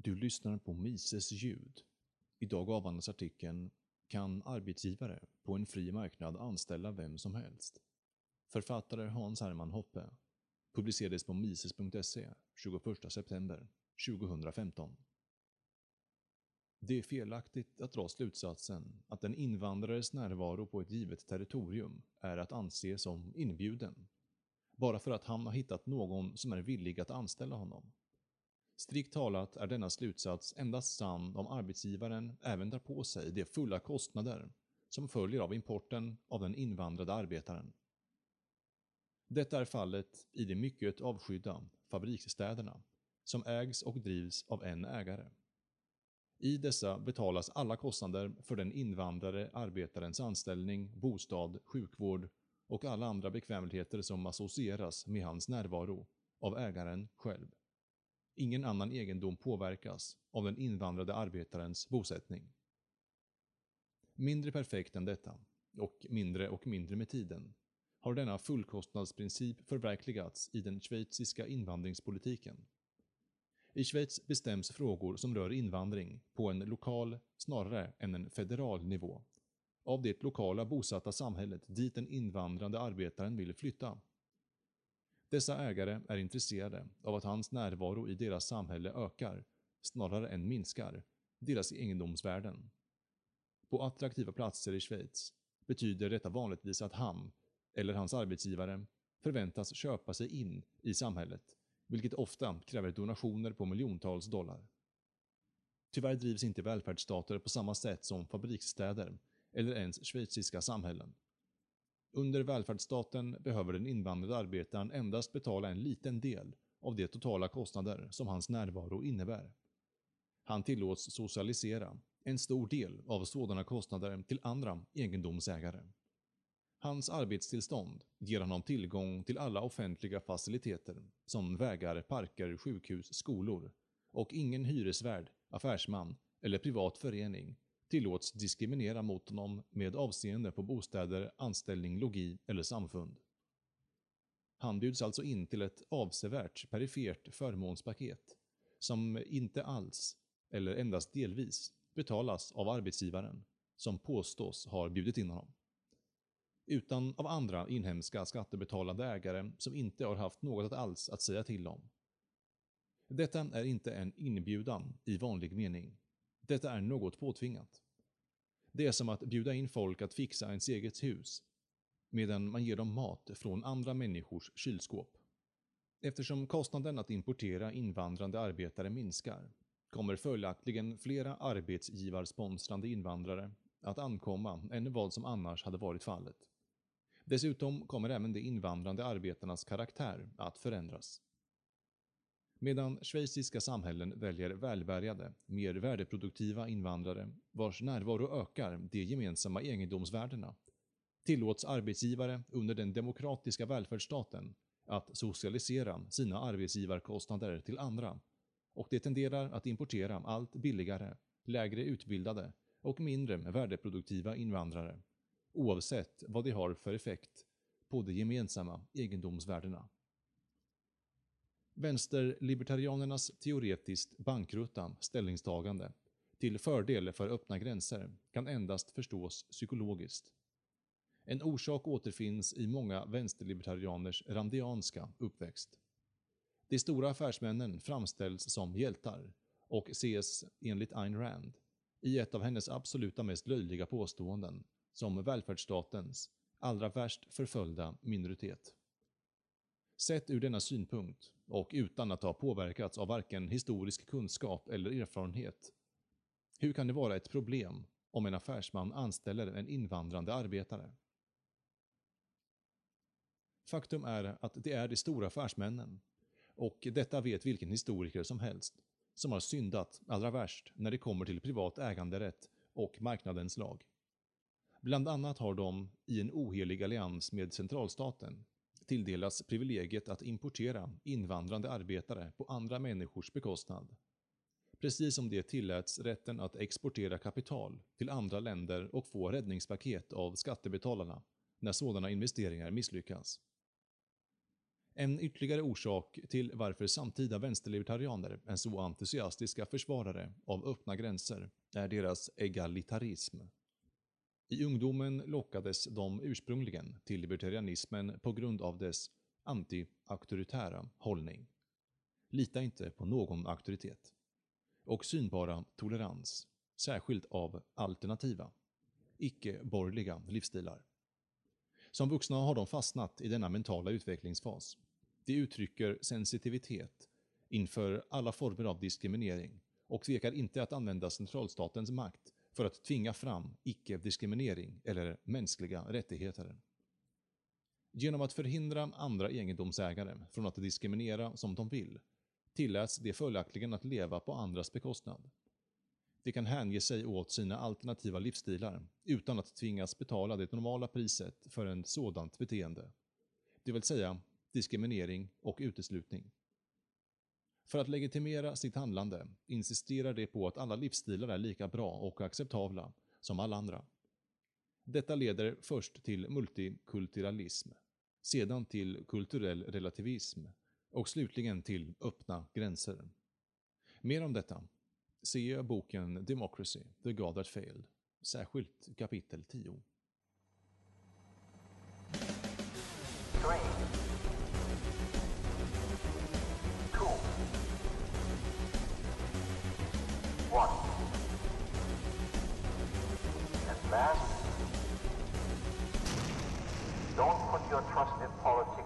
Du lyssnar på Mises ljud. Idag avhandlas artikeln “Kan arbetsgivare på en fri marknad anställa vem som helst?” Författare Hans Hermann Hoppe. Publicerades på mises.se 21 september 2015. Det är felaktigt att dra slutsatsen att en invandrares närvaro på ett givet territorium är att anse som inbjuden, bara för att han har hittat någon som är villig att anställa honom. Strikt talat är denna slutsats endast sann om arbetsgivaren även tar på sig de fulla kostnader som följer av importen av den invandrade arbetaren. Detta är fallet i de mycket avskydda fabriksstäderna, som ägs och drivs av en ägare. I dessa betalas alla kostnader för den invandrade arbetarens anställning, bostad, sjukvård och alla andra bekvämligheter som associeras med hans närvaro av ägaren själv. Ingen annan egendom påverkas av den invandrade arbetarens bosättning. Mindre perfekt än detta, och mindre och mindre med tiden, har denna fullkostnadsprincip förverkligats i den schweiziska invandringspolitiken. I Schweiz bestäms frågor som rör invandring på en lokal snarare än en federal nivå av det lokala bosatta samhället dit den invandrande arbetaren vill flytta. Dessa ägare är intresserade av att hans närvaro i deras samhälle ökar, snarare än minskar, deras egendomsvärden. På attraktiva platser i Schweiz betyder detta vanligtvis att han, eller hans arbetsgivare, förväntas köpa sig in i samhället, vilket ofta kräver donationer på miljontals dollar. Tyvärr drivs inte välfärdsstater på samma sätt som fabriksstäder eller ens schweiziska samhällen. Under välfärdsstaten behöver den invandrade arbetaren endast betala en liten del av de totala kostnader som hans närvaro innebär. Han tillåts socialisera en stor del av sådana kostnader till andra egendomsägare. Hans arbetstillstånd ger honom tillgång till alla offentliga faciliteter som vägar, parker, sjukhus, skolor och ingen hyresvärd, affärsman eller privat förening tillåts diskriminera mot honom med avseende på bostäder, anställning, logi eller samfund. Han bjuds alltså in till ett avsevärt perifert förmånspaket som inte alls, eller endast delvis, betalas av arbetsgivaren som påstås ha bjudit in honom. Utan av andra inhemska skattebetalande ägare som inte har haft något alls att säga till om. Detta är inte en inbjudan i vanlig mening. Detta är något påtvingat. Det är som att bjuda in folk att fixa ens eget hus, medan man ger dem mat från andra människors kylskåp. Eftersom kostnaden att importera invandrande arbetare minskar, kommer följaktligen flera arbetsgivarsponsrande invandrare att ankomma än vad som annars hade varit fallet. Dessutom kommer även de invandrande arbetarnas karaktär att förändras. Medan schweiziska samhällen väljer välbärgade, mer värdeproduktiva invandrare vars närvaro ökar de gemensamma egendomsvärdena, tillåts arbetsgivare under den demokratiska välfärdsstaten att socialisera sina arbetsgivarkostnader till andra och det tenderar att importera allt billigare, lägre utbildade och mindre värdeproduktiva invandrare, oavsett vad de har för effekt på de gemensamma egendomsvärdena. Vänsterlibertarianernas teoretiskt bankrutta ställningstagande till fördel för öppna gränser kan endast förstås psykologiskt. En orsak återfinns i många vänsterlibertarianers randianska uppväxt. De stora affärsmännen framställs som hjältar och ses enligt Ayn Rand, i ett av hennes absoluta mest löjliga påståenden, som välfärdsstatens allra värst förföljda minoritet. Sett ur denna synpunkt, och utan att ha påverkats av varken historisk kunskap eller erfarenhet, hur kan det vara ett problem om en affärsman anställer en invandrande arbetare? Faktum är att det är de stora affärsmännen, och detta vet vilken historiker som helst, som har syndat allra värst när det kommer till privat äganderätt och marknadens lag. Bland annat har de, i en ohelig allians med centralstaten, tilldelas privilegiet att importera invandrande arbetare på andra människors bekostnad. Precis som det tilläts rätten att exportera kapital till andra länder och få räddningspaket av skattebetalarna när sådana investeringar misslyckas. En ytterligare orsak till varför samtida vänsterlibertarianer är så entusiastiska försvarare av öppna gränser är deras egalitarism. I ungdomen lockades de ursprungligen till libertarianismen på grund av dess anti-auktoritära hållning. Lita inte på någon auktoritet. Och synbara tolerans, särskilt av alternativa, icke-borgerliga livsstilar. Som vuxna har de fastnat i denna mentala utvecklingsfas. De uttrycker sensitivitet inför alla former av diskriminering och tvekar inte att använda centralstatens makt för att tvinga fram icke-diskriminering eller mänskliga rättigheter. Genom att förhindra andra egendomsägare från att diskriminera som de vill tilläts de följaktligen att leva på andras bekostnad. De kan hänge sig åt sina alternativa livsstilar utan att tvingas betala det normala priset för en sådant beteende, det vill säga diskriminering och uteslutning. För att legitimera sitt handlande insisterar de på att alla livsstilar är lika bra och acceptabla som alla andra. Detta leder först till multikulturalism, sedan till kulturell relativism och slutligen till öppna gränser. Mer om detta se boken Democracy, The God That Failed, särskilt kapitel 10. Don't put your trust in politics.